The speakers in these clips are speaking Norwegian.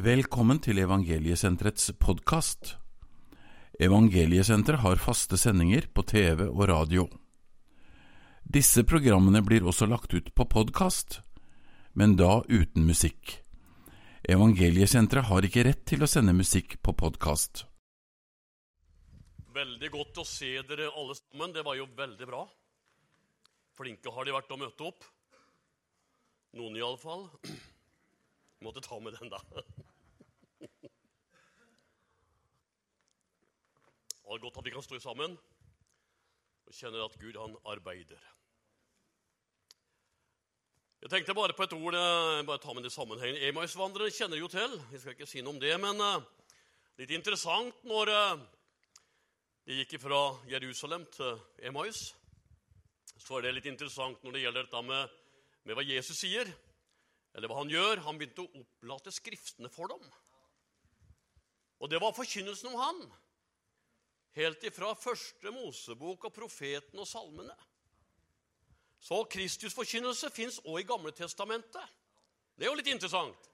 Velkommen til Evangeliesenterets podkast. Evangeliesenteret har faste sendinger på TV og radio. Disse programmene blir også lagt ut på podkast, men da uten musikk. Evangeliesenteret har ikke rett til å sende musikk på podkast. Veldig godt å se dere alle sammen. Det var jo veldig bra. Flinke har de vært å møte opp. Noen iallfall. Måtte ta med den, da. Det er godt at vi kan stå sammen og kjenne at Gud, han arbeider. Jeg tenkte bare på et ord eh, bare ta med det sammenhengen. Emausvandrere kjenner jo til. Vi skal ikke si noe om det, men uh, litt interessant når de gikk fra Jerusalem til Emaus, så er det litt interessant når det gjelder dette med, med hva Jesus sier, eller hva han gjør. Han begynte å opplate Skriftene for dem. Og det var forkynnelsen om han. Helt ifra første Mosebok og profeten og salmene. Så Kristusforkynnelse fins òg i Gamle Testamentet. Det er jo litt interessant.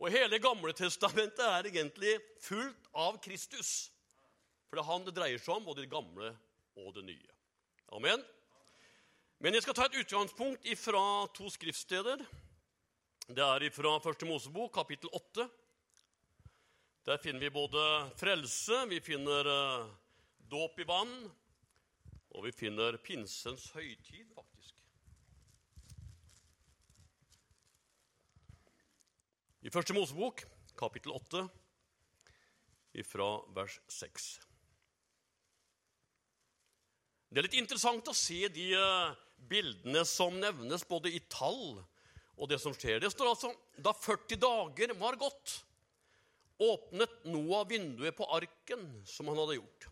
Og hele Gamle Testamentet er egentlig fullt av Kristus. For det er han det dreier seg om, både det gamle og det nye. Amen. Men jeg skal ta et utgangspunkt fra to skriftsteder. Det er fra Første Mosebok, kapittel 8. Der finner vi både frelse, vi finner uh, dåp i vann, og vi finner pinsens høytid, faktisk. I Første Mosebok, kapittel 8, fra vers 6. Det er litt interessant å se de eh, bildene som nevnes, både i tall og det som skjer. Det står altså da 40 dager var gått, åpnet Noah vinduet på arken som han hadde gjort,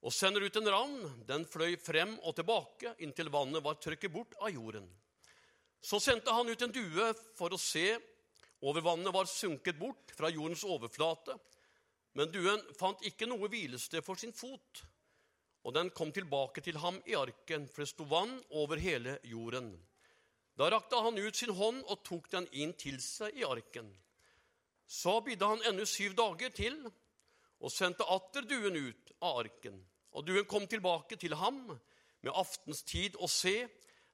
og sender ut en ravn. Den fløy frem og tilbake inntil vannet var trykket bort av jorden. Så sendte han ut en due for å se over vannet var sunket bort fra jordens overflate, men duen fant ikke noe hvilested for sin fot, og den kom tilbake til ham i arken, for det sto vann over hele jorden. Da rakte han ut sin hånd og tok den inn til seg i arken. Så bidde han ennå syv dager til og sendte atter duen ut av arken. Og duen kom tilbake til ham med aftenstid og se,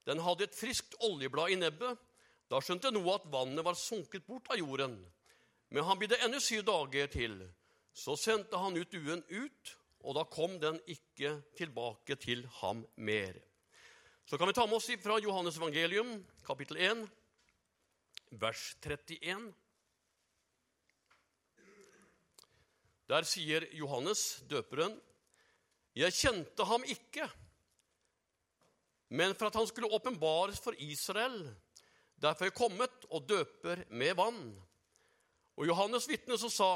den hadde et friskt oljeblad i nebbet, da skjønte Noah at vannet var sunket bort av jorden. Men han bidde ennå syv dager til. Så sendte han ut duen ut, og da kom den ikke tilbake til ham mer. Så kan vi ta med oss fra Johannes evangelium, kapittel 1, vers 31. Der sier Johannes, døperen, 'Jeg kjente ham ikke', men for at han skulle åpenbares for Israel, Derfor er jeg kommet og døper med vann. Og Johannes vitne så sa,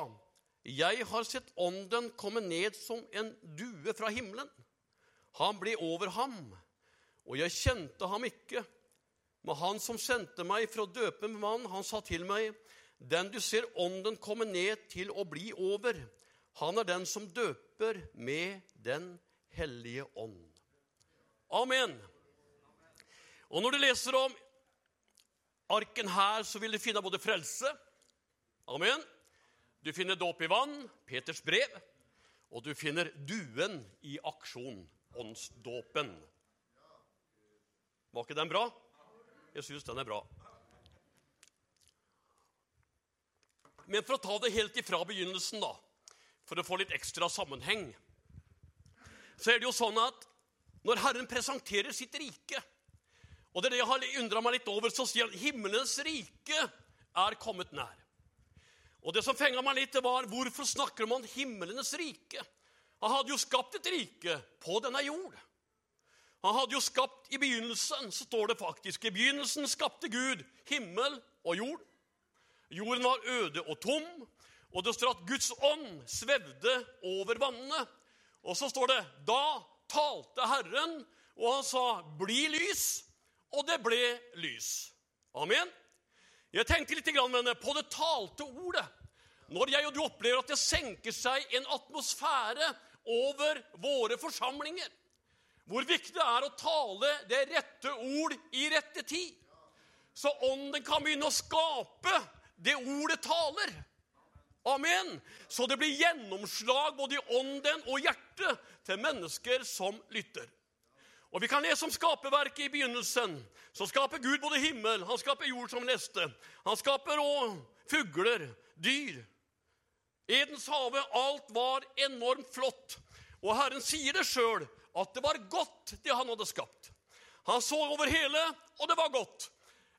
Jeg har sett Ånden komme ned som en due fra himmelen. Han ble over ham, og jeg kjente ham ikke. Men han som sendte meg for å døpe med vann, han sa til meg, Den du ser Ånden komme ned til å bli over, han er den som døper med Den hellige ånd. Amen. Og når du leser om arken her så vil du finne både frelse Amen. Du finner dåp i vann, Peters brev, og du finner duen i aksjon, åndsdåpen. Var ikke den bra? Jeg syns den er bra. Men for å ta det helt ifra begynnelsen, da, for å få litt ekstra sammenheng, så er det jo sånn at når Herren presenterer sitt rike og det er det jeg har undra meg litt over. Så sier han himmelens rike er kommet nær. Og det som fenga meg litt, var hvorfor snakker man himmelens rike? Han hadde jo skapt et rike på denne jord. Han hadde jo skapt I begynnelsen så står det faktisk i begynnelsen skapte Gud himmel og jord. Jorden var øde og tom, og det står at Guds ånd svevde over vannene. Og så står det da talte Herren, og han sa, 'Bli lys', og det ble lys. Amen. Jeg tenkte litt på det talte ordet. Når jeg og du opplever at det senker seg en atmosfære over våre forsamlinger. Hvor viktig det er å tale det rette ord i rette tid. Så ånden kan begynne å skape det ordet taler. Amen. Så det blir gjennomslag både i ånden og hjertet til mennesker som lytter. Og Vi kan lese om skaperverket i begynnelsen. Så skaper Gud både himmel, han skaper jord som neste. Han skaper òg fugler, dyr. Edens hage, alt var enormt flott. Og Herren sier det sjøl, at det var godt, det han hadde skapt. Han så over hele, og det var godt.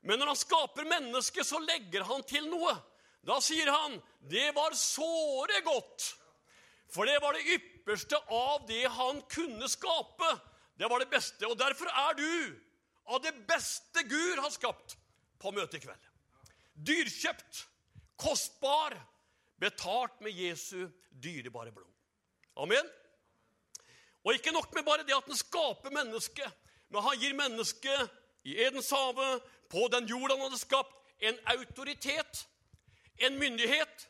Men når han skaper mennesket, så legger han til noe. Da sier han, 'Det var såre godt'. For det var det ypperste av det han kunne skape. Det var det beste. Og derfor er du av det beste Gud har skapt, på møtet i kveld. Dyrkjøpt, kostbar, betalt med Jesu dyrebare blod. Amen. Og ikke nok med bare det at han skaper mennesket, men han gir mennesket i Edens hage, på den jorda han hadde skapt, en autoritet, en myndighet.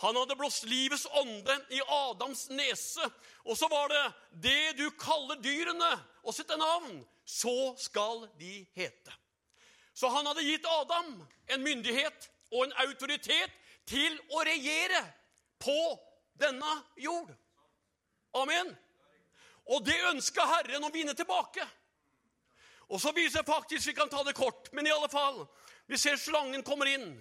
Han hadde blåst livets ånde i Adams nese. Og så var det det du kaller dyrene og sette navn, så skal de hete. Så han hadde gitt Adam en myndighet og en autoritet til å regjere på denne jord. Amen. Og det ønska Herren å vinne tilbake. Og så viser jeg faktisk Vi kan ta det kort, men i alle fall Vi ser slangen kommer inn,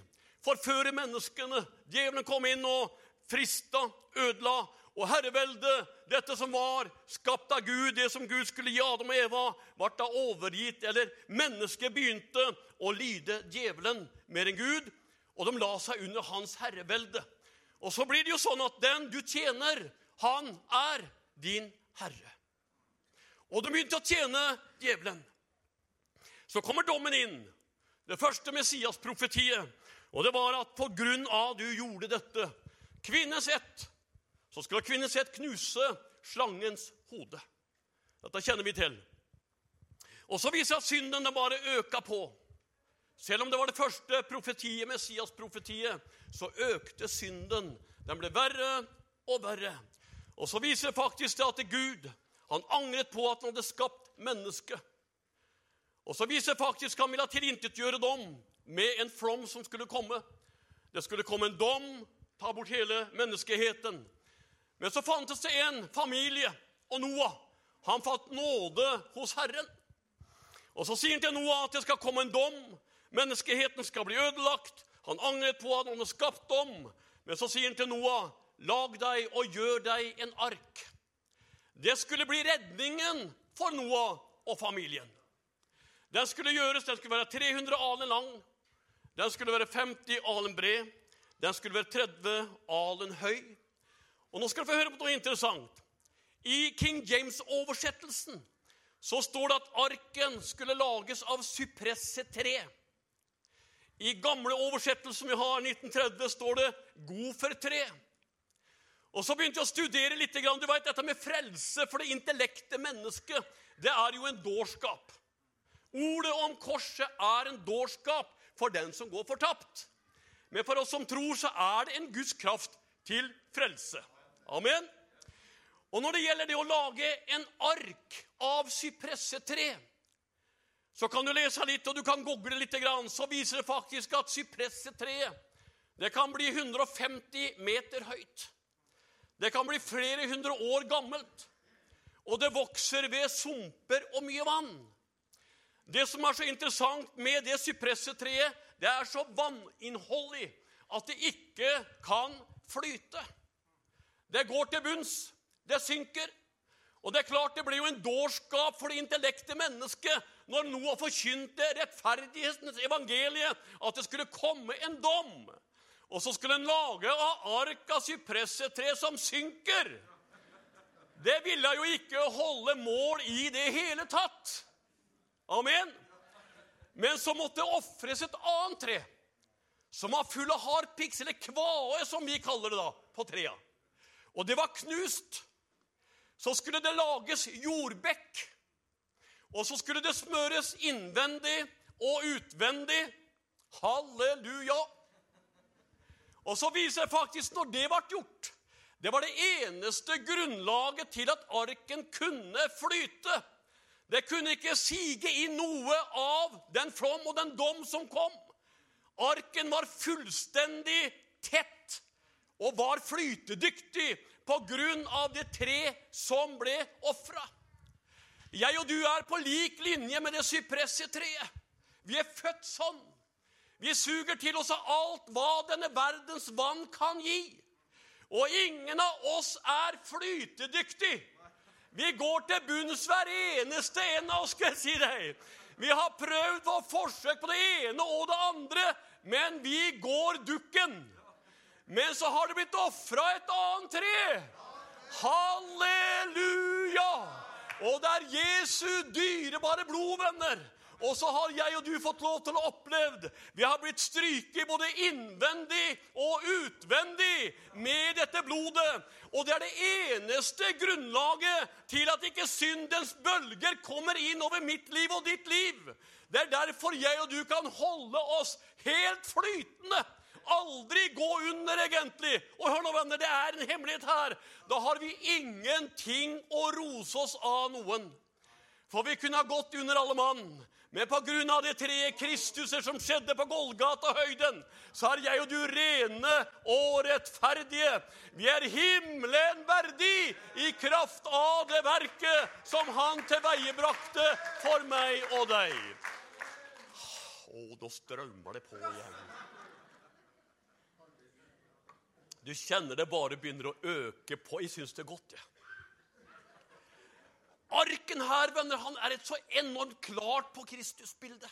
forfører menneskene. Djevelen kom inn og frista, ødela. Og herreveldet, dette som var skapt av Gud, det som Gud skulle gi Adam og Eva, ble da overgitt, eller mennesket begynte å lyde djevelen mer enn Gud, og de la seg under hans herrevelde. Og så blir det jo sånn at den du tjener, han er din herre. Og de begynte å tjene djevelen. Så kommer dommen inn. Det første Messias-profetiet. Og det var at på grunn av du gjorde dette, kvinnes ett, så skal kvinnes ett knuse slangens hode. Dette kjenner vi til. Og så viser det at synden den bare øka på. Selv om det var det første profetiet, Messias-profetiet, så økte synden. Den ble verre og verre. Og så viser det faktisk det at Gud han angret på at han hadde skapt mennesket. Og så viser det faktisk at han ville tilintetgjøre dem med en flom som skulle komme. Det skulle komme en dom, ta bort hele menneskeheten. Men så fantes det en familie, og Noah. Han fant nåde hos Herren. Og Så sier han til Noah at det skal komme en dom. Menneskeheten skal bli ødelagt. Han angret på at han hadde skapt dom. Men så sier han til Noah, lag deg og gjør deg en ark. Det skulle bli redningen for Noah og familien. Den skulle gjøres, den skulle være 300 alen lang, den skulle være 50 alen bred, den skulle være 30 alen høy. Og Nå skal du få høre på noe interessant. I King James-oversettelsen så står det at arken skulle lages av sypressetre. I gamle oversettelser vi har, 1930, står det 'god for tre'. Og Så begynte jeg å studere litt. Du vet, Dette med frelse for det intellekte mennesket, det er jo en dårskap. Ordet om korset er en dårskap for den som går fortapt. Men for oss som tror, så er det en Guds kraft til frelse. Amen. Og når det gjelder det å lage en ark av sypressetre, så kan du lese litt, og du kan google litt, så viser det faktisk at sypressetreet det kan bli 150 meter høyt. Det kan bli flere hundre år gammelt. Og det vokser ved sumper og mye vann. Det som er så interessant med det sypressetreet, det er så vanninnholdig at det ikke kan flyte. Det går til bunns. Det synker. Og det er klart det blir jo en dårskap for det intellekte mennesket når Noah forkynte rettferdighetens evangelie, at det skulle komme en dom. Og så skulle en lage av ark av sypressetre som synker. Det ville jo ikke holde mål i det hele tatt. Amen. Men så måtte det ofres et annet tre som var full av harpiks, eller kvae, som vi kaller det da, på trea. Og det var knust. Så skulle det lages jordbekk. Og så skulle det smøres innvendig og utvendig. Halleluja! Og så viser det faktisk når det ble gjort Det var det eneste grunnlaget til at arken kunne flyte. Det kunne ikke sige i noe av den flom og den dom som kom. Arken var fullstendig tett og var flytedyktig på grunn av det tre som ble ofra. Jeg og du er på lik linje med det sypressetreet. Vi er født sånn. Vi suger til oss av alt hva denne verdens vann kan gi. Og ingen av oss er flytedyktig. Vi går til bunns hver eneste en av oss, skal jeg si deg. Vi har prøvd vår forsøk på det ene og det andre, men vi går dukken. Men så har det blitt ofra et annet tre. Halleluja! Og det er Jesu dyrebare blod, venner. Og så har jeg og du fått lov til å oppleve Vi har blitt stryket både innvendig og utvendig med dette blodet. Og det er det eneste grunnlaget til at ikke syndens bølger kommer inn over mitt liv og ditt liv. Det er derfor jeg og du kan holde oss helt flytende. Aldri gå under, egentlig. Og hør nå, venner, det er en hemmelighet her. Da har vi ingenting å rose oss av noen. For vi kunne ha gått under alle mann. Men på grunn av de tre Kristuser som skjedde på Golgata-høyden, så er jeg og du rene og rettferdige. Vi er himmelen verdig i kraft av det verket som Han tilveiebrakte for meg og deg. Å, da strømmer det på igjen. Du kjenner det bare begynner å øke på. Jeg syns det er godt, jeg. Ja. Arken her, venner, han er et så enormt klart på Kristusbildet.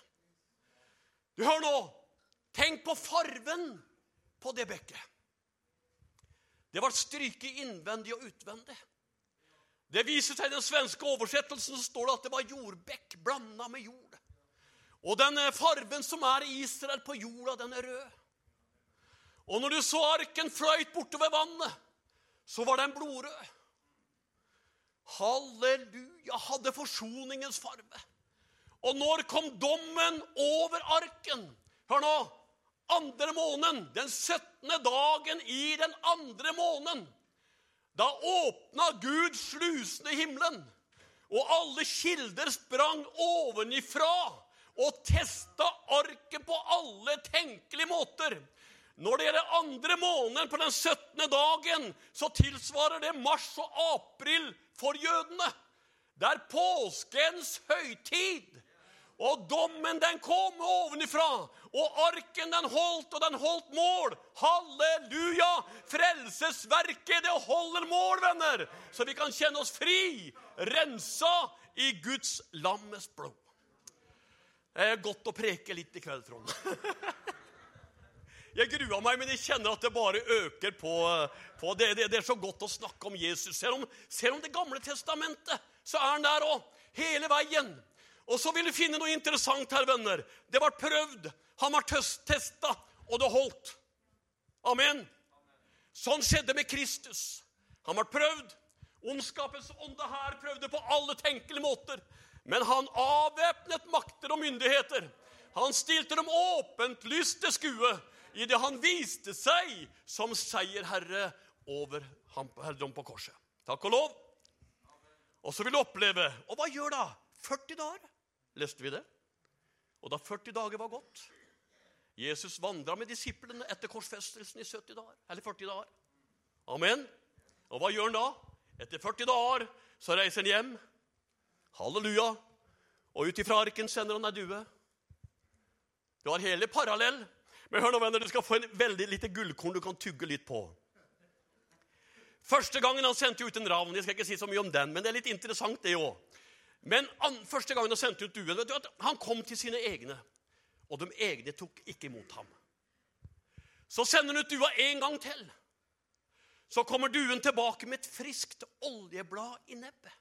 Du Hør nå. Tenk på farven på det bekket. Det var stryket innvendig og utvendig. Det viser seg I den svenske oversettelsen så står det at det var jordbekk blanda med jord. Og den farven som er i Israel på jorda, den er rød. Og når du så arken fløyt bortover vannet, så var den blodrød. Halleluja, hadde forsoningens farve. Og når kom dommen over arken? Hør nå. Andre måneden, den 17. dagen i den andre måneden. Da åpna Gud slusene i himmelen, og alle kilder sprang ovenifra og testa arken på alle tenkelige måter. Når det gjelder andre måneden på den 17. dagen, så tilsvarer det mars og april for jødene. Det er påskens høytid. Og dommen, den kom ovenifra. Og arken, den holdt, og den holdt mål. Halleluja! Frelsesverket, det holder mål, venner. Så vi kan kjenne oss fri, rensa i Guds lammes blod. Det er godt å preke litt i kveld, Trond. Jeg grua meg, men jeg kjenner at det bare øker på. på det, det, det, er så godt å snakke om Jesus. Selv om, selv om Det gamle testamentet, så er han der òg. Hele veien. Og så vil du finne noe interessant her, venner. Det ble prøvd. Han var testa, og det holdt. Amen. Sånn skjedde med Kristus. Han ble prøvd. Ondskapens ånde her prøvde på alle tenkelige måter. Men han avvæpnet makter og myndigheter. Han stilte dem åpent lyst til skue idet han viste seg som seierherre over herredom på korset. Takk og lov. Og så vil du oppleve Og hva gjør da? 40 dager. Leste vi det? Og da 40 dager var gått Jesus vandra med disiplene etter korsfestelsen i 70 dager, eller 40 dager. Amen. Og hva gjør han da? Etter 40 dager så reiser han hjem. Halleluja. Og ut ifra arken sender han ei due. Du har hele parallell men hør nå, venner, du skal få en veldig lite gullkorn du kan tygge litt på. Første gangen han sendte ut en ravn Jeg skal ikke si så mye om den, men det er litt interessant, det òg. Men an, første gangen han sendte ut duen vet du at Han kom til sine egne, og de egne tok ikke imot ham. Så sender han ut dua en gang til. Så kommer duen tilbake med et friskt oljeblad i nebbet.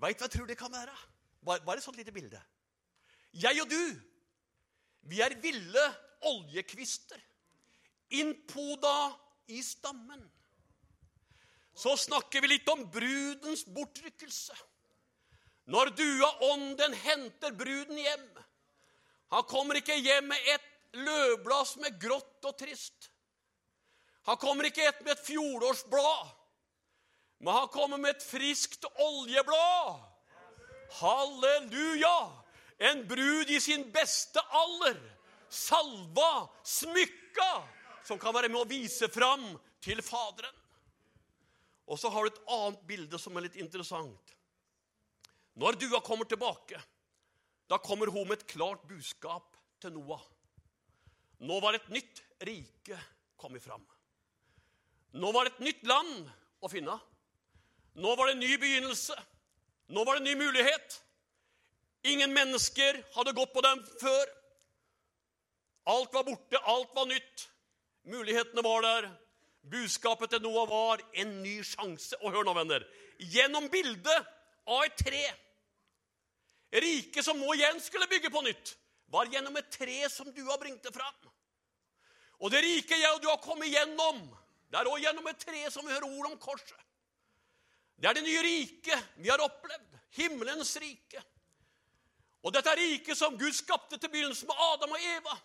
Veit hva jeg tror det kan være? Bare et sånt lite bilde. Jeg og du vi er ville oljekvister, innpoda i stammen. Så snakker vi litt om brudens bortrykkelse. Når dua ånden henter bruden hjem. Han kommer ikke hjem med et løvblad som er grått og trist. Han kommer ikke et med et fjorårsblad, men han kommer med et friskt oljeblad. Halleluja! En brud i sin beste alder. Salva, smykka. som kan være med å vise fram til Faderen. Og så har du et annet bilde som er litt interessant. Når dua kommer tilbake, da kommer hun med et klart budskap til Noah. Nå var et nytt rike kommet fram. Nå var det et nytt land å finne. Nå var det en ny begynnelse. Nå var det en ny mulighet. Ingen mennesker hadde gått på dem før. Alt var borte, alt var nytt. Mulighetene var der. Budskapet til Noah var en ny sjanse. Og hør nå, venner. Gjennom bildet av et tre Riket som nå igjen skulle bygge på nytt, var gjennom et tre som du har bringt det fram. Og det riket jeg og du har kommet gjennom, det er òg gjennom et tre som vi hører ord om korset. Det er det nye riket vi har opplevd. Himmelens rike. Og dette riket som Gud skapte til begynnelsen med Adam og Eva.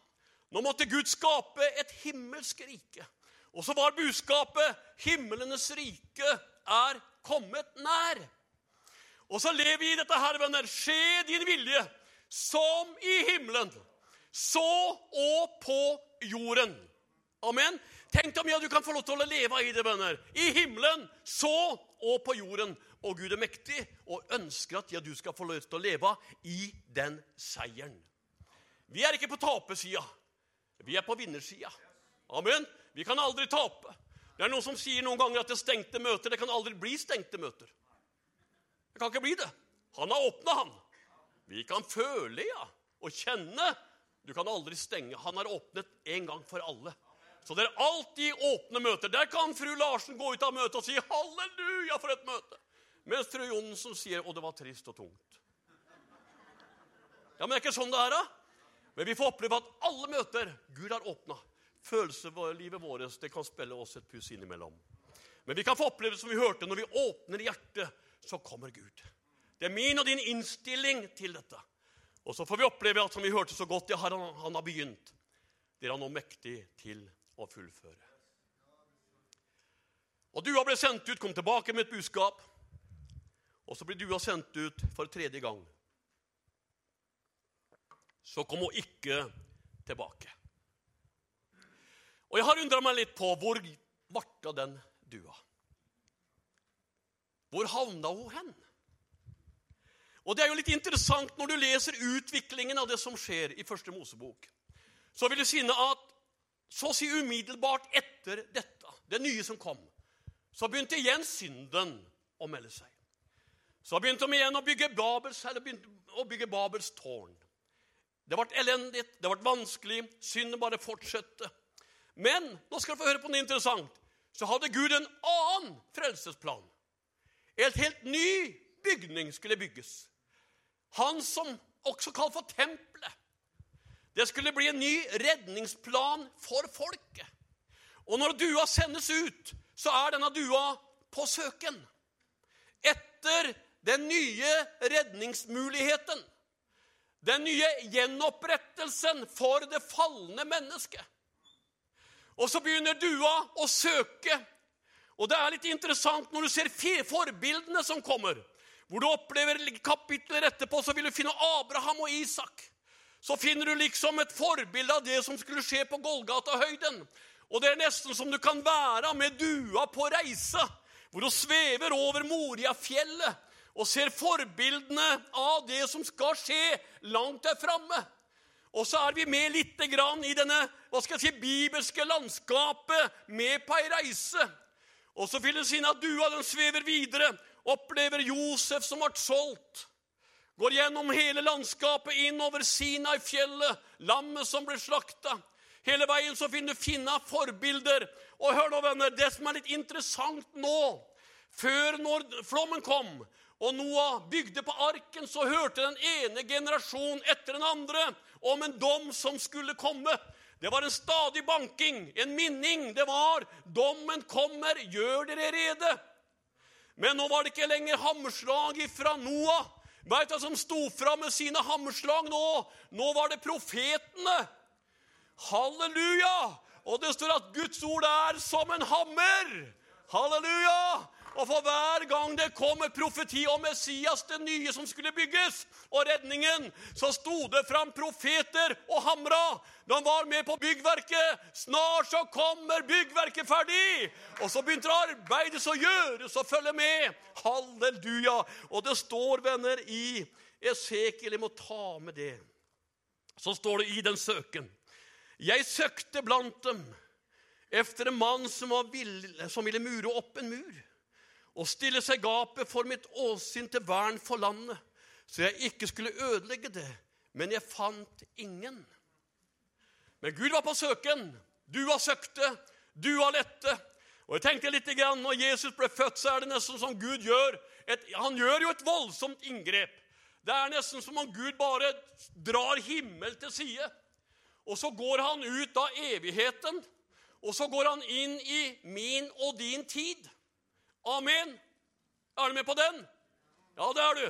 Nå måtte Gud skape et himmelsk rike. Og så var budskapet 'Himmelenes rike er kommet nær'. Og så lever vi i dette her, venner. Skje din vilje, som i himmelen, så og på jorden. Amen. Tenk deg ja, du kan få lov til å leve i det, venner. I himmelen, så og på jorden. Og Gud er mektig og ønsker at ja, du skal få lov til å leve i den seieren. Vi er ikke på tapersida. Vi er på vinnersida. Amen. Vi kan aldri tape. Det er noen som sier noen ganger at det er stengte møter. Det kan aldri bli stengte møter. Det kan ikke bli det. Han har åpna, han. Vi kan føle, ja, og kjenne. Du kan aldri stenge. Han har åpnet en gang for alle. Så det er alltid åpne møter. Der kan fru Larsen gå ut av møtet og si 'Halleluja, for et møte'. Mens fru Johnsen sier 'Å, det var trist og tungt'. Ja, Men det er ikke sånn det er, da. Men vi får oppleve at alle møter Gud har åpna. Følelseslivet vårt det kan spille oss et puss innimellom. Men vi kan få oppleve som vi hørte, når vi åpner hjertet så kommer Gud. Det er min og din innstilling til dette. Og så får vi oppleve at som vi hørte så godt, ja, han, han har begynt. Det er han nå mektig til å fullføre. Og du har blitt sendt ut, kom tilbake med et budskap. Og så blir Dua sendt ut for tredje gang. Så kom hun ikke tilbake. Og jeg har undra meg litt på hvor varta den dua? Hvor havna hun hen? Og Det er jo litt interessant når du leser utviklingen av det som skjer i Første Mosebok. Så vil du finne at så å si umiddelbart etter dette, det nye som kom, så begynte igjen synden å melde seg. Så begynte de igjen å bygge Babels, å bygge Babels tårn. Det ble elendig, det ble vanskelig, synden bare fortsatte. Men nå skal du få høre på noe interessant. Så hadde Gud en annen frelsesplan. En helt ny bygning skulle bygges. Han som også kalt for tempelet. Det skulle bli en ny redningsplan for folket. Og når dua sendes ut, så er denne dua på søken etter den nye redningsmuligheten. Den nye gjenopprettelsen for det falne mennesket. Og så begynner dua å søke og det er litt interessant når du ser forbildene som kommer. Hvor du opplever kapitler etterpå, så vil du finne Abraham og Isak. Så finner du liksom et forbilde av det som skulle skje på Golgata-høyden. Og det er nesten som du kan være med dua på reise, hvor du svever over Moriafjellet og ser forbildene av det som skal skje langt der framme. Og så er vi med litt i denne hva skal jeg si, bibelske landskapet med på ei reise. Og så vil det si at dua den svever videre, opplever Josef som ble solgt. Går gjennom hele landskapet inn over Sinai-fjellet, lammet som ble slakta. Hele veien så finner du finne forbilder. Og hør nå, venner, det som er litt interessant nå Før når flommen kom, og Noah bygde på arken, så hørte den ene generasjonen etter den andre om en dom som skulle komme. Det var en stadig banking, en minning. Det var 'Dommen kommer, gjør dere rede'. Men nå var det ikke lenger hammerslag fra Noah. Veit du hva som sto fram med sine hammerslag nå? Nå var det profetene. Halleluja! Og det står at Guds ord er som en hammer. Halleluja! Og for hver gang det kom et profeti om Messias, det nye som skulle bygges, og redningen, så sto det fram profeter og hamra. De var med på byggverket. Snart så kommer byggverket ferdig. Og så begynte arbeidet å gjøres og følge med. Halleluja. Og det står, venner, i Esekiel Jeg må ta med det. Så står det i den søken. Jeg søkte blant dem efter en mann som, vill, som ville mure opp en mur og stille seg gapet for mitt åsyn til vern for landet, så jeg ikke skulle ødelegge det. Men jeg fant ingen. Men Gud var på søken. Du har søkte, du har lette. Og jeg tenkte litt, Når Jesus ble født, så er det nesten som Gud gjør et, Han gjør jo et voldsomt inngrep. Det er nesten som om Gud bare drar himmel til side. Og så går han ut av evigheten, og så går han inn i min og din tid. Amen. Er du med på den? Ja, det er du.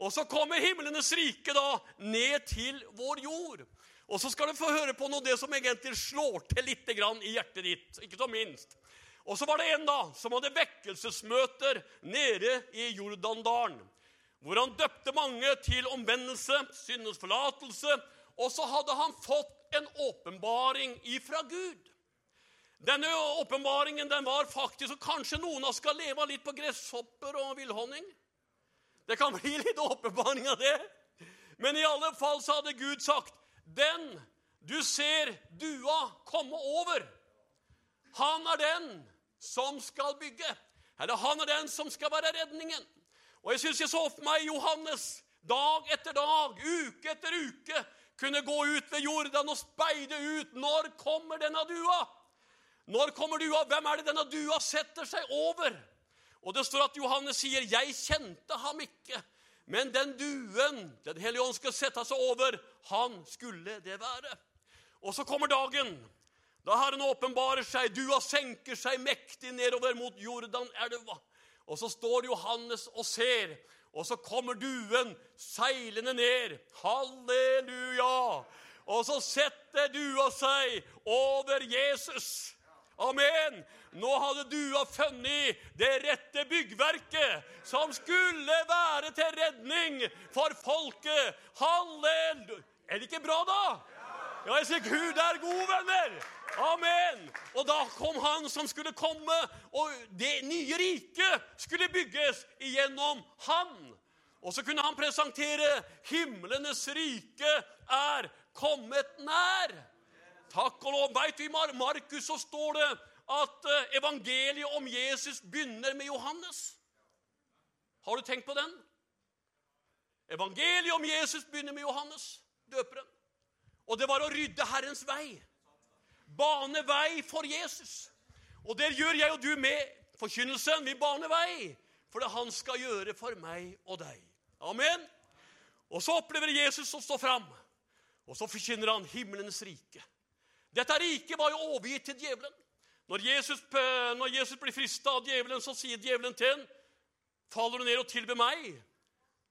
Og så kommer himlenes rike da ned til vår jord. Og så skal du få høre på noe det som egentlig slår til litt i hjertet ditt. Ikke så minst. Og så var det en da som hadde vekkelsesmøter nede i Jordandalen. Hvor han døpte mange til omvendelse, syndens forlatelse. Og så hadde han fått en åpenbaring ifra Gud. Denne åpenbaringen den var faktisk og Kanskje noen av oss skal leve litt på gresshopper og villhonning. Det kan bli litt åpenbaring av det. Men i alle fall så hadde Gud sagt Den du ser dua komme over, han er den som skal bygge. Eller han er den som skal være redningen. Og jeg syns jeg så for meg Johannes dag etter dag, uke etter uke, kunne gå ut ved Jordan og speide ut. Når kommer denne dua? Når kommer dua? Hvem er det denne dua setter seg over? Og det står at Johannes sier, 'Jeg kjente ham ikke', men den duen Den hellige ånd skal sette seg over, han skulle det være. Og så kommer dagen da Herren åpenbarer seg. Dua senker seg mektig nedover mot Jordanelva. Og så står Johannes og ser, og så kommer duen seilende ned. Halleluja! Og så setter dua seg over Jesus. Amen! Nå hadde dua funnet det rette byggverket som skulle være til redning for folket. Halleluja! Er det ikke bra, da? Ja, jeg sier Gud er god, venner! Amen! Og da kom han som skulle komme, og det nye riket skulle bygges igjennom han. Og så kunne han presentere himlenes rike er kommet nær. Takk og lov. Veit du, Markus så står det at eh, evangeliet om Jesus begynner med Johannes. Har du tenkt på den? Evangeliet om Jesus begynner med Johannes, døperen. Og det var å rydde Herrens vei. Bane vei for Jesus. Og det gjør jeg og du med forkynnelsen. Vi baner vei for det han skal gjøre for meg og deg. Amen. Og så opplever Jesus å stå fram, og så forkynner han himmelens rike. Dette riket var jo overgitt til djevelen. Når Jesus, når Jesus blir frista av djevelen, så sier djevelen til ham, 'Faller du ned og tilber meg,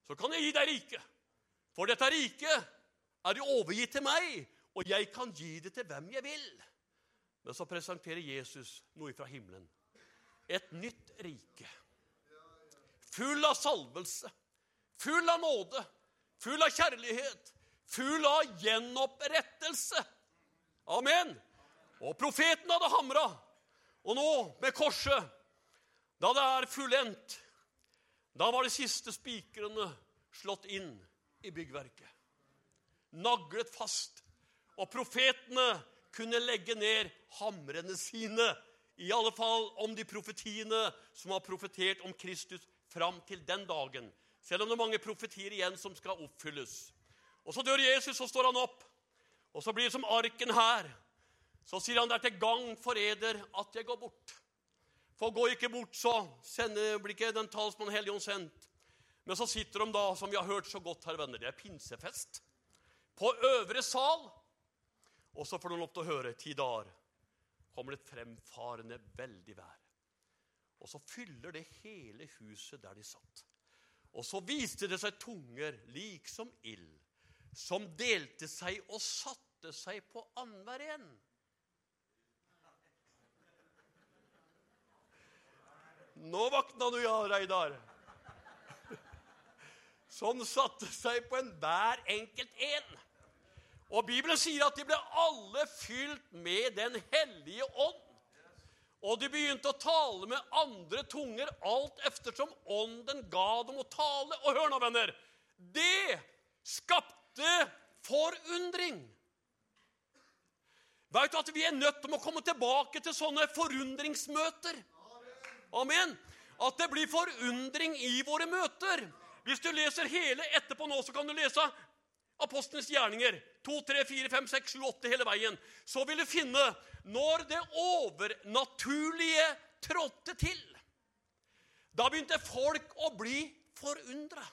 så kan jeg gi deg riket.' For dette riket er jo overgitt til meg, og jeg kan gi det til hvem jeg vil. Men så presenterer Jesus noe fra himmelen. Et nytt rike. Full av salvelse, full av nåde, full av kjærlighet, full av gjenopprettelse. Amen. Og profeten hadde hamra. Og nå, med korset, da det er fullendt, da var de siste spikrene slått inn i byggverket. Naglet fast. Og profetene kunne legge ned hamrene sine. I alle fall om de profetiene som har profetert om Kristus fram til den dagen. Selv om det er mange profetier igjen som skal oppfylles. Og Så dør Jesus, så står han opp. Og så blir det som arken her. Så sier han det er til gang for eder at jeg går bort. For går ikke bort, så sender, blir ikke den talsmann Helligånd sendt. Men så sitter de da, som vi har hørt så godt her, venner, det er pinsefest. På øvre sal. Og så får de lov til å høre ti dager kommer det fremfarende veldig vær. Og så fyller det hele huset der de satt. Og så viste det seg tunger lik som ild, som delte seg og satte seg på annenhver en. Nå våkna du, ja, Reidar. Som satte seg på enhver enkelt en. Og Bibelen sier at de ble alle fylt med Den hellige ånd. Og de begynte å tale med andre tunger alt eftersom ånden ga dem å tale. Og hør nå, venner. Det skapte forundring. Vet du at Vi er nødt til å komme tilbake til sånne forundringsmøter. Amen. At det blir forundring i våre møter. Hvis du leser hele etterpå nå, så kan du lese Apostlenes gjerninger 2, 3, 4, 5, 6, 7, 8 hele veien. Så vil du finne når det overnaturlige trådte til. Da begynte folk å bli forundra.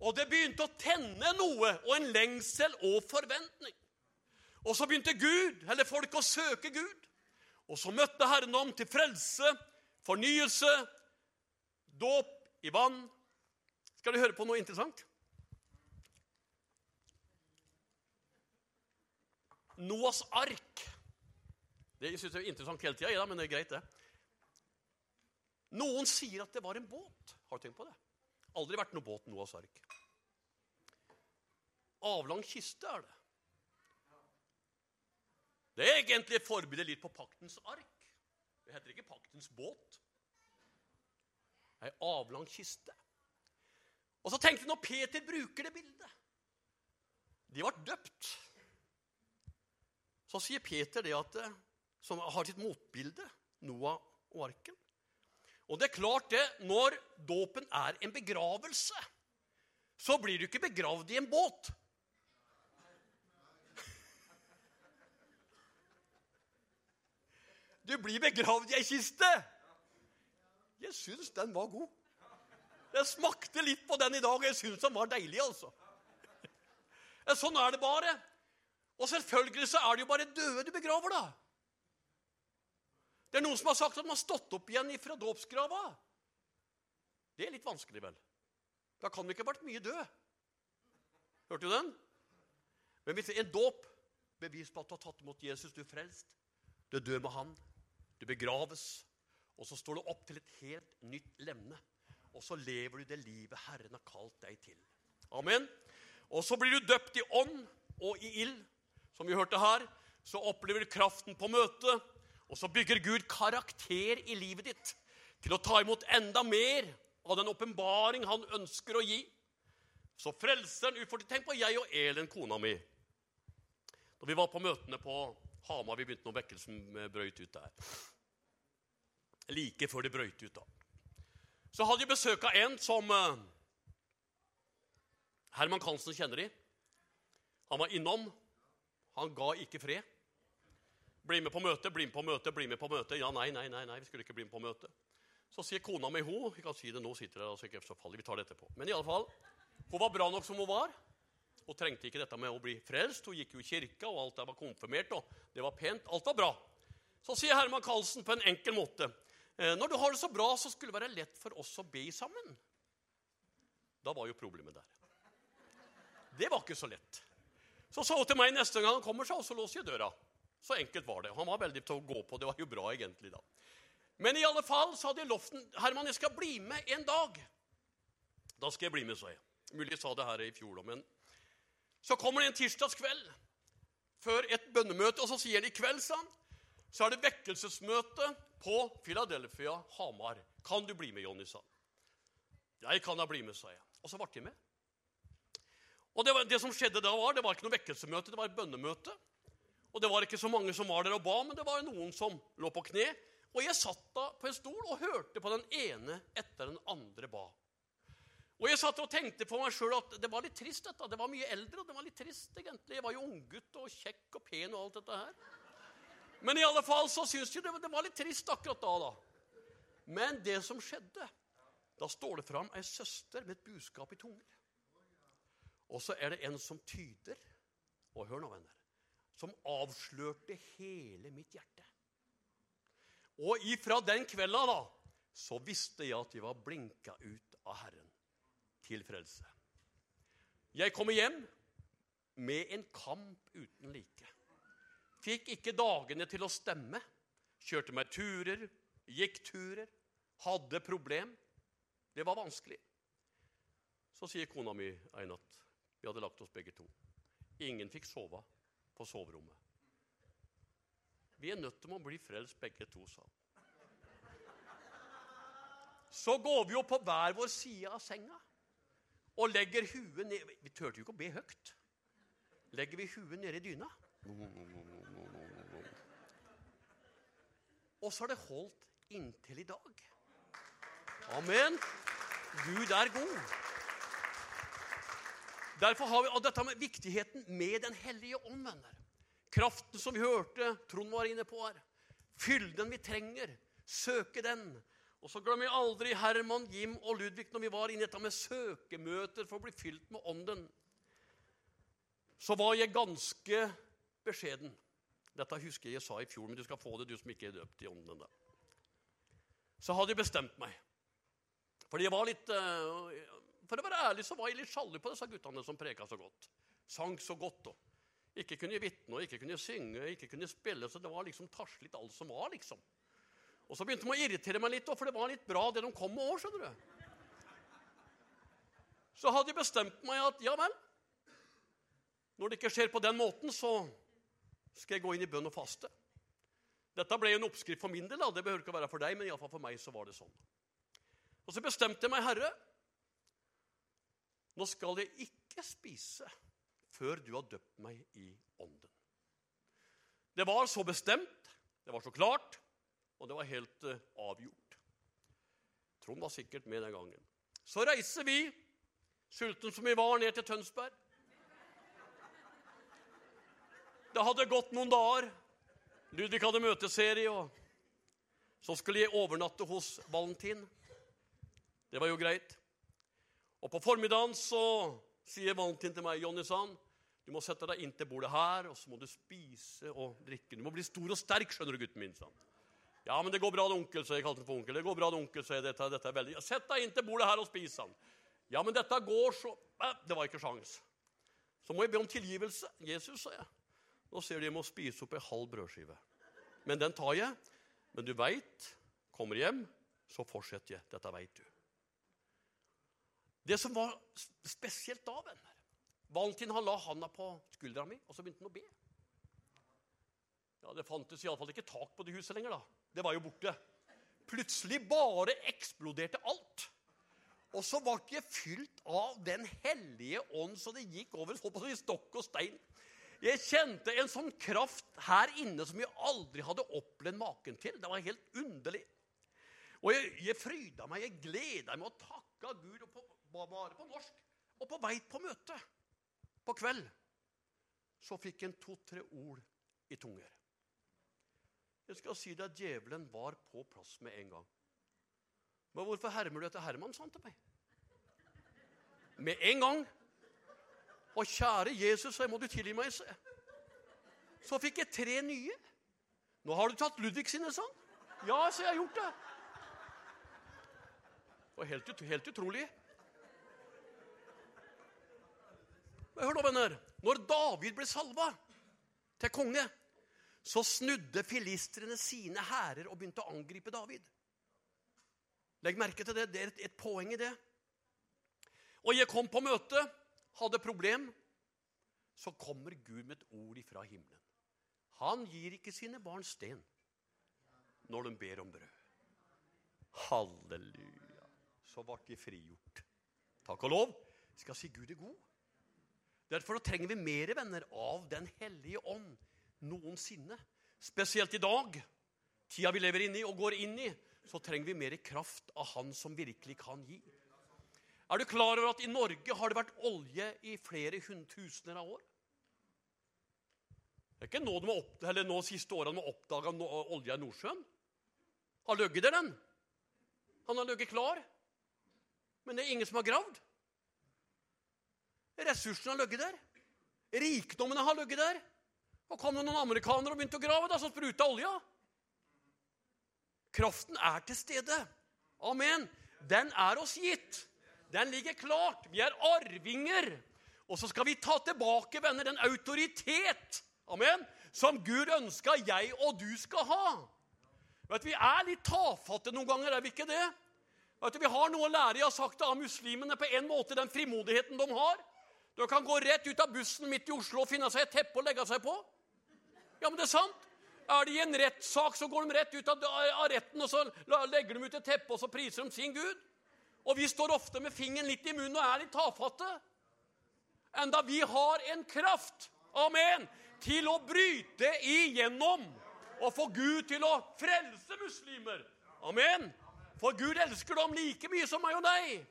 Og det begynte å tenne noe og en lengsel og forventning. Og så begynte Gud, eller folk å søke Gud. Og så møtte Herren om til frelse, fornyelse, dåp i vann. Skal du høre på noe interessant? Noas ark. Det syns jeg er interessant hele tida, men det er greit, det. Noen sier at det var en båt. Har du tenkt på det? Aldri vært noe båt Noahs ark. Avlang kiste er det. Det er egentlig et forbilde litt på paktens ark. Det heter ikke paktens båt. Ei avlang kiste. Og så tenkte jeg når Peter bruker det bildet De ble døpt. Så sier Peter det at, som har sitt motbilde, Noah og arken. Og det er klart det, når dåpen er en begravelse, så blir du ikke begravd i en båt. Du blir begravd i ei kiste. Jeg syns den var god. Jeg smakte litt på den i dag, og jeg syns den var deilig, altså. Sånn er det bare. Og selvfølgelig så er det jo bare døde du begraver, da. Det er noen som har sagt at man har stått opp igjen fra dåpsgrava. Det er litt vanskelig, vel. Da kan vi ikke ha vært mye død. Hørte du den? Men hvis en dåp bevis på at du har tatt imot Jesus, du er frelst, du er død med han, du begraves, og så står du opp til et helt nytt lemne. Og så lever du det livet Herren har kalt deg til. Amen. Og så blir du døpt i ånd og i ild. Som vi hørte her, så opplever du kraften på møtet. Og så bygger Gud karakter i livet ditt til å ta imot enda mer av den åpenbaring han ønsker å gi. Så frelseren utfordrer Tenk på jeg og Elin, kona mi. Da vi var på møtene på Hamar, vi begynte når vekkelsen brøyt ut der. Like før det brøyt ut, da. Så hadde vi besøk av en som uh, Herman Kansen kjenner de. Han var innom. Han ga ikke fred. Bli med på møte, bli med på møte, bli med på møte. Ja, nei, nei, nei, nei, vi skulle ikke bli med på møte. Så sier kona mi hun Vi kan si det nå, sitter der, altså ikke så farlig, vi tar det etterpå. Men i alle fall, hun var bra nok som hun var. Hun trengte ikke dette med å bli frelst. Hun gikk jo i kirka, og alt der var konfirmert. og det var pent, Alt var bra. Så sier Herman Karlsen på en enkel måte Eh, når du har det så bra, så skulle det være lett for oss å be sammen. Da var jo problemet der. Det var ikke så lett. Så sa hun til meg neste gang han kommer, så, så låser jeg døra. Så enkelt var det. Han var veldig til å gå på. Det var jo bra, egentlig, da. Men i alle fall så hadde jeg lovt Herman, jeg skal bli med en dag. Da skal jeg bli med, sa jeg. Mulig jeg sa det her i fjor, men Så kommer det en tirsdagskveld før et bønnemøte, og så sier han i kveld, sa han, så er det vekkelsesmøte på Philadelphia Hamar. Kan du bli med, Jonny, sa han. Jeg kan da bli med, sa jeg. Og så ble jeg med. Og det, var, det, som skjedde da, var det var ikke noe vekkelsemøte, det var et bønnemøte. Og det var ikke så mange som var der og ba, men det var noen som lå på kne. Og jeg satt da på en stol og hørte på den ene etter den andre ba. Og jeg satt og tenkte på meg sjøl at det var litt trist, dette. Det var mye eldre, og det var litt trist, egentlig. Jeg var jo unggutt og kjekk og pen og alt dette her. Men i alle fall så syns jeg det var litt trist akkurat da. da. Men det som skjedde Da står det fram ei søster med et budskap i tunger. Og så er det en som tyder. Og hør nå, venner. Som avslørte hele mitt hjerte. Og ifra den kvelda da, så visste jeg at jeg var blinka ut av Herren til frelse. Jeg kommer hjem med en kamp uten like. Fikk ikke dagene til å stemme. Kjørte meg turer, gikk turer. hadde problem. Det var vanskelig. Så sier kona mi en natt Vi hadde lagt oss begge to. Ingen fikk sove på soverommet. Vi er nødt til å bli frelst begge to, sa han. Så går vi jo på hver vår side av senga og legger huet ned Vi turte jo ikke å be høyt. Legger vi huet nedi dyna. Og så har det holdt inntil i dag. Amen. Gud er god. Derfor har vi dette med viktigheten med Den hellige ånd, venner. Kraften som vi hørte Trond var inne på her. Fyll den vi trenger. Søke den. Og så glemmer jeg aldri Herman, Jim og Ludvig når vi var inne i dette med søkemøter for å bli fylt med Ånden. Så var jeg ganske beskjeden. Dette husker jeg jeg sa i fjor, men du skal få det, du som ikke er døpt i Ånden ennå. Så hadde jeg bestemt meg. Fordi jeg var litt eh, For å være ærlig så var jeg litt sjalu på disse guttene som preka så godt. Sang så godt. og Ikke kunne vitne, og ikke kunne synge, ikke kunne spille. Så det var liksom litt alt som var, liksom. Og så begynte de å irritere meg litt, for det var litt bra det de kom med òg, skjønner du. Så hadde jeg bestemt meg at ja vel, når det ikke skjer på den måten, så skal jeg gå inn i bønn og faste. Dette ble en oppskrift for min del. Det behøver ikke å være for deg, men iallfall for meg så var det sånn. Og så bestemte jeg meg, Herre, nå skal jeg ikke spise før du har døpt meg i ånden. Det var så bestemt, det var så klart, og det var helt uh, avgjort. Trond var sikkert med den gangen. Så reiser vi, sulten som vi var, ned til Tønsberg. Det hadde gått noen dager. Ludvig hadde møteserie, og så skulle jeg overnatte hos Valentin. Det var jo greit. Og på formiddagen så sier Valentin til meg, Jonny Sand, du må sette deg inn til bordet her, og så må du spise og drikke. Du må bli stor og sterk, skjønner du, gutten min. Sånn. Ja, men det går bra, det onkel, så jeg kalte han for onkel. Det går bra, det onkel, så jeg, dette, dette er veldig... Sett deg inn til bordet her og spis han. Ja, men dette går så... Det var ikke sjans. Så må jeg be om tilgivelse. Jesus, sa jeg. Nå ser du jeg må spise opp en halv brødskive. Men den tar jeg. Men du veit, kommer hjem, så fortsetter jeg. Dette veit du. Det som var spesielt da, venner Valentin han la handa på skuldra mi, og så begynte han å be. Ja, Det fantes iallfall ikke tak på det huset lenger. da. Det var jo borte. Plutselig bare eksploderte alt. Og så ble jeg fylt av Den hellige ånd så det gikk over på stokk og stein. Jeg kjente en sånn kraft her inne som jeg aldri hadde opplevd maken til. Det var helt underlig. Og jeg, jeg fryda meg, jeg gleda meg og takka Gud, og på, bare på norsk. Og på vei på møte på kveld så fikk en to-tre ord i tunger. Jeg skal si deg at djevelen var på plass med en gang. Men hvorfor hermer du etter Herman, sa han til meg. Med en gang. Og kjære Jesus, så må du tilgi meg, se. Så fikk jeg tre nye. Nå har du tatt Ludvig sine, sa han. Ja, så jeg har gjort det. Det var helt, helt utrolig. Men hør nå, venner. Når David ble salva til konge så snudde filistrene sine hærer og begynte å angripe David. Legg merke til det. Det er et, et poeng i det. Og jeg kom på møte, hadde problem. Så kommer Gud med et ord ifra himmelen. Han gir ikke sine barn sten når de ber om brød. Halleluja. Så ble de frigjort. Takk og lov. Jeg skal si Gud er god. Derfor trenger vi mer venner av Den hellige ånd noensinne. Spesielt i dag, tida vi lever inni og går inn i, så trenger vi mer kraft av Han som virkelig kan gi. Er du klar over at i Norge har det vært olje i flere tusener av år? Det er ikke nå, de opp, eller nå siste årene de har oppdaga olja i Nordsjøen. Har ligget der, den. Han har ligget klar. Men det er ingen som har gravd. Ressursene har ligget der. Rikdommene har ligget der. Og kom det noen amerikanere og begynte å grave, da, så spruta olja. Kraften er til stede. Amen. Den er oss gitt. Den ligger klart. Vi er arvinger. Og så skal vi ta tilbake, venner, den autoritet amen, som Gud ønska jeg og du skal ha. Vet Vi er litt tafatte noen ganger, er vi ikke det? Vet Vi har noe å lære. Jeg har sagt det av muslimene på en måte, den frimodigheten de har. De kan gå rett ut av bussen midt i Oslo og finne seg et teppe å legge seg på. Ja, men det er sant. Er de i en rettssak, så går de rett ut av, av retten, og så legger de ut et teppe, og så priser de sin Gud. Og vi står ofte med fingeren litt i munnen og er litt tafatte. Enda vi har en kraft, amen, til å bryte igjennom og få Gud til å frelse muslimer. Amen. For Gud elsker dem like mye som meg og deg.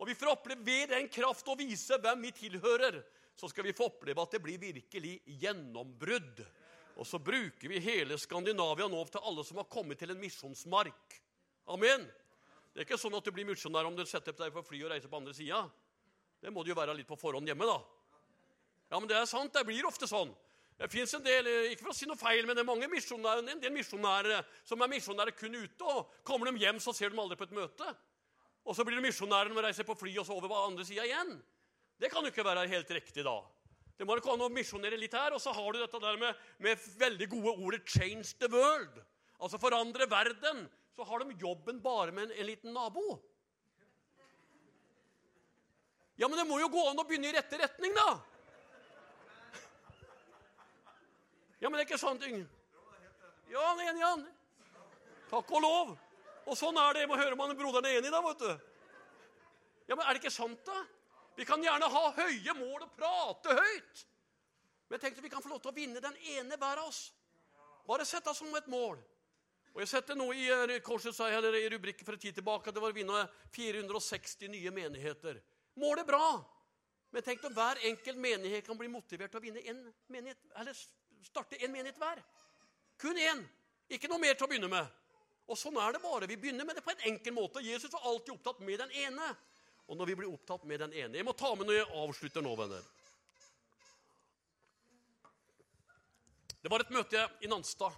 Og vi får oppleve ved den kraft å vise hvem vi tilhører. Så skal vi få oppleve at det blir virkelig gjennombrudd. Og så bruker vi hele Skandinavia nå til alle som har kommet til en misjonsmark. Amen. Det er ikke sånn at du blir misjonær om du setter deg på fly og reiser på andre sida. Det må du jo være litt på forhånd hjemme, da. Ja, men det er sant. Det blir ofte sånn. Det fins en del ikke for å si noe feil, men det er mange misjonærer, en del misjonærer som er misjonærer kun ute. og Kommer de hjem, så ser de aldri på et møte. Og så blir det misjonæren når de reiser på fly og så over på andre sida igjen. Det kan jo ikke være helt riktig da. Det må gå an å misjonere litt her. Og så har du dette der med, med veldig gode ordet 'change the world'. Altså forandre verden. Så har de jobben bare med en, en liten nabo. Ja, men det må jo gå an å begynne i rette retning, da. Ja, men det er ikke sant, Yng. Ja, enig, han. Takk og lov. Og sånn er det. Jeg må høre om han broderen er enig, da, vet du. Ja, men er det ikke sant, da? Vi kan gjerne ha høye mål og prate høyt. Men tenk at vi kan få lov til å vinne den ene hver av oss. Bare sett deg som et mål. Og Jeg setter noe i, eh, korset, eller i rubrikken for en tid tilbake at det var å vinne 460 nye menigheter. Målet er bra, men tenk om hver enkelt menighet kan bli motivert til å vinne en menighet, eller starte en menighet hver. Kun én. Ikke noe mer til å begynne med. Og sånn er det bare. Vi begynner med det på en enkel måte. Jesus var alltid opptatt med den ene. Og når vi blir opptatt med den ene Jeg må ta med når jeg avslutter nå, venner. Det var et møte i Nanstad.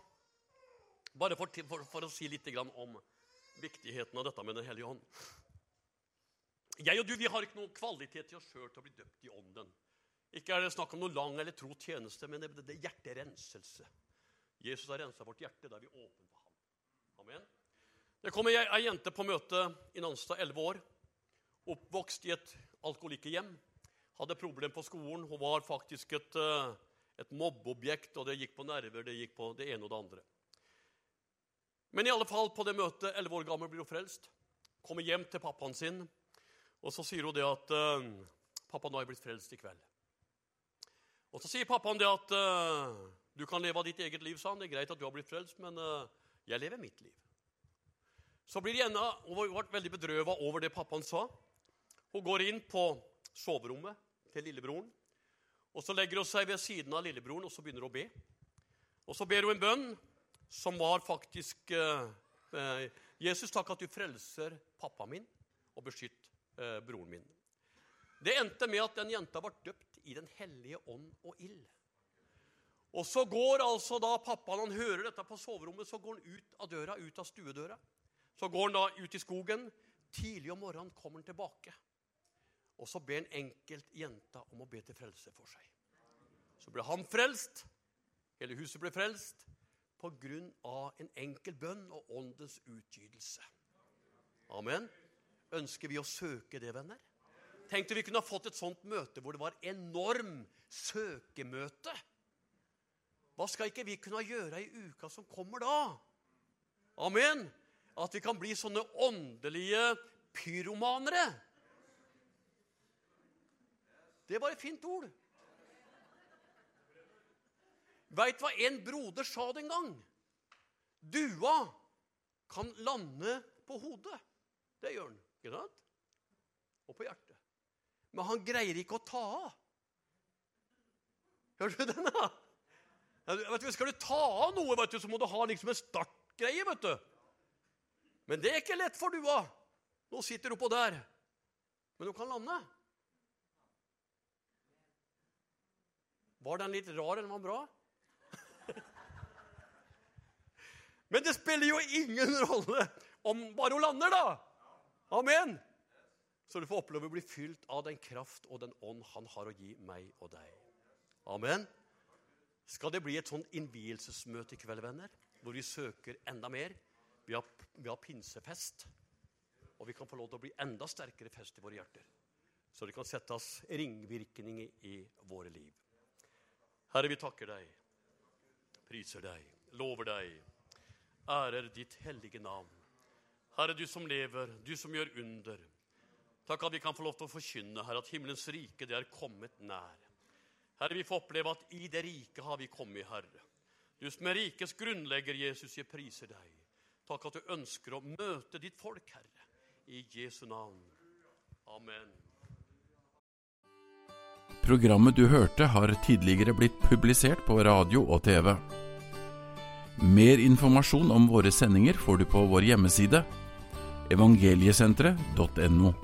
Bare for, for, for å si litt om viktigheten av dette med Den hellige ånd. Jeg og du vi har ikke noen kvalitet i oss sjøl til å bli døpt i ånden. Ikke er det snakk om noe lang eller tro tjeneste, men det, det, det er hjerterenselse. Jesus har rensa vårt hjerte da vi ham. Amen. Det kom ei, jente på møte i Nanstad, 11 år. Oppvokst i et alkoholikerhjem. Hadde problem på skolen. Hun var faktisk et, eh, et mobbeobjekt, og det gikk på nerver, det gikk på det ene og det andre. Men i alle fall, på det møtet, 11 år gammel, blir hun frelst. Kommer hjem til pappaen sin, og så sier hun det at uh, 'Pappa, nå har jeg blitt frelst i kveld'. Og Så sier pappaen det at uh, du kan leve av ditt eget liv. sa han. Det er greit at du har blitt frelst, men jeg lever mitt liv. Så blir Jenna veldig bedrøva over det pappaen sa. Hun går inn på soverommet til lillebroren. og Så legger hun seg ved siden av lillebroren og så begynner hun å be. Og Så ber hun en bønn som var faktisk eh, Jesus, takk at du frelser pappaen min og beskytter broren min. Det endte med at den jenta ble døpt i Den hellige ånd og ild. Og så går altså da pappaen han hører dette på soverommet, så går han ut av døra, ut av stuedøra. Så går han da ut i skogen. Tidlig om morgenen kommer han tilbake. Og så ber en enkelt jenta om å be til frelse for seg. Så ble han frelst. Hele huset ble frelst på grunn av en enkel bønn og åndens utgytelse. Amen. Ønsker vi å søke det, venner? Tenk om vi kunne ha fått et sånt møte hvor det var enorm søkemøte. Hva skal ikke vi kunne gjøre i uka som kommer da? Amen. At vi kan bli sånne åndelige pyromanere. Det var et fint ord. Veit hva en broder sa den gang? Dua kan lande på hodet. Det gjør den, ikke sant? Og på hjertet men han greier ikke å ta av. Hørte du den, da? Du, skal du ta av noe, vet du, så må du ha liksom en startgreie. vet du. Men det er ikke lett for dua. Nå sitter du oppå der. Men du kan lande. Var den litt rar, eller var den bra? Men det spiller jo ingen rolle om bare hun lander, da. Amen så du får oppleve å bli fylt av den kraft og den ånd han har å gi meg og deg. Amen. Skal det bli et sånn innvielsesmøte i kveld, venner, hvor vi søker enda mer? Vi har, vi har pinsefest, og vi kan få lov til å bli enda sterkere fest i våre hjerter. Så det kan settes ringvirkninger i våre liv. Herre, vi takker deg, priser deg, lover deg, ærer ditt hellige navn. Herre, du som lever, du som gjør under. Takk at vi kan få lov til å forkynne, Herre, at himmelens rike det er kommet nær. Herre, vi får oppleve at i det rike har vi kommet, Herre. Du som er rikets grunnlegger, Jesus, jeg priser deg. Takk at du ønsker å møte ditt folk, Herre. I Jesu navn. Amen. Programmet du hørte har tidligere blitt publisert på radio og TV. Mer informasjon om våre sendinger får du på vår hjemmeside evangeliesenteret.no.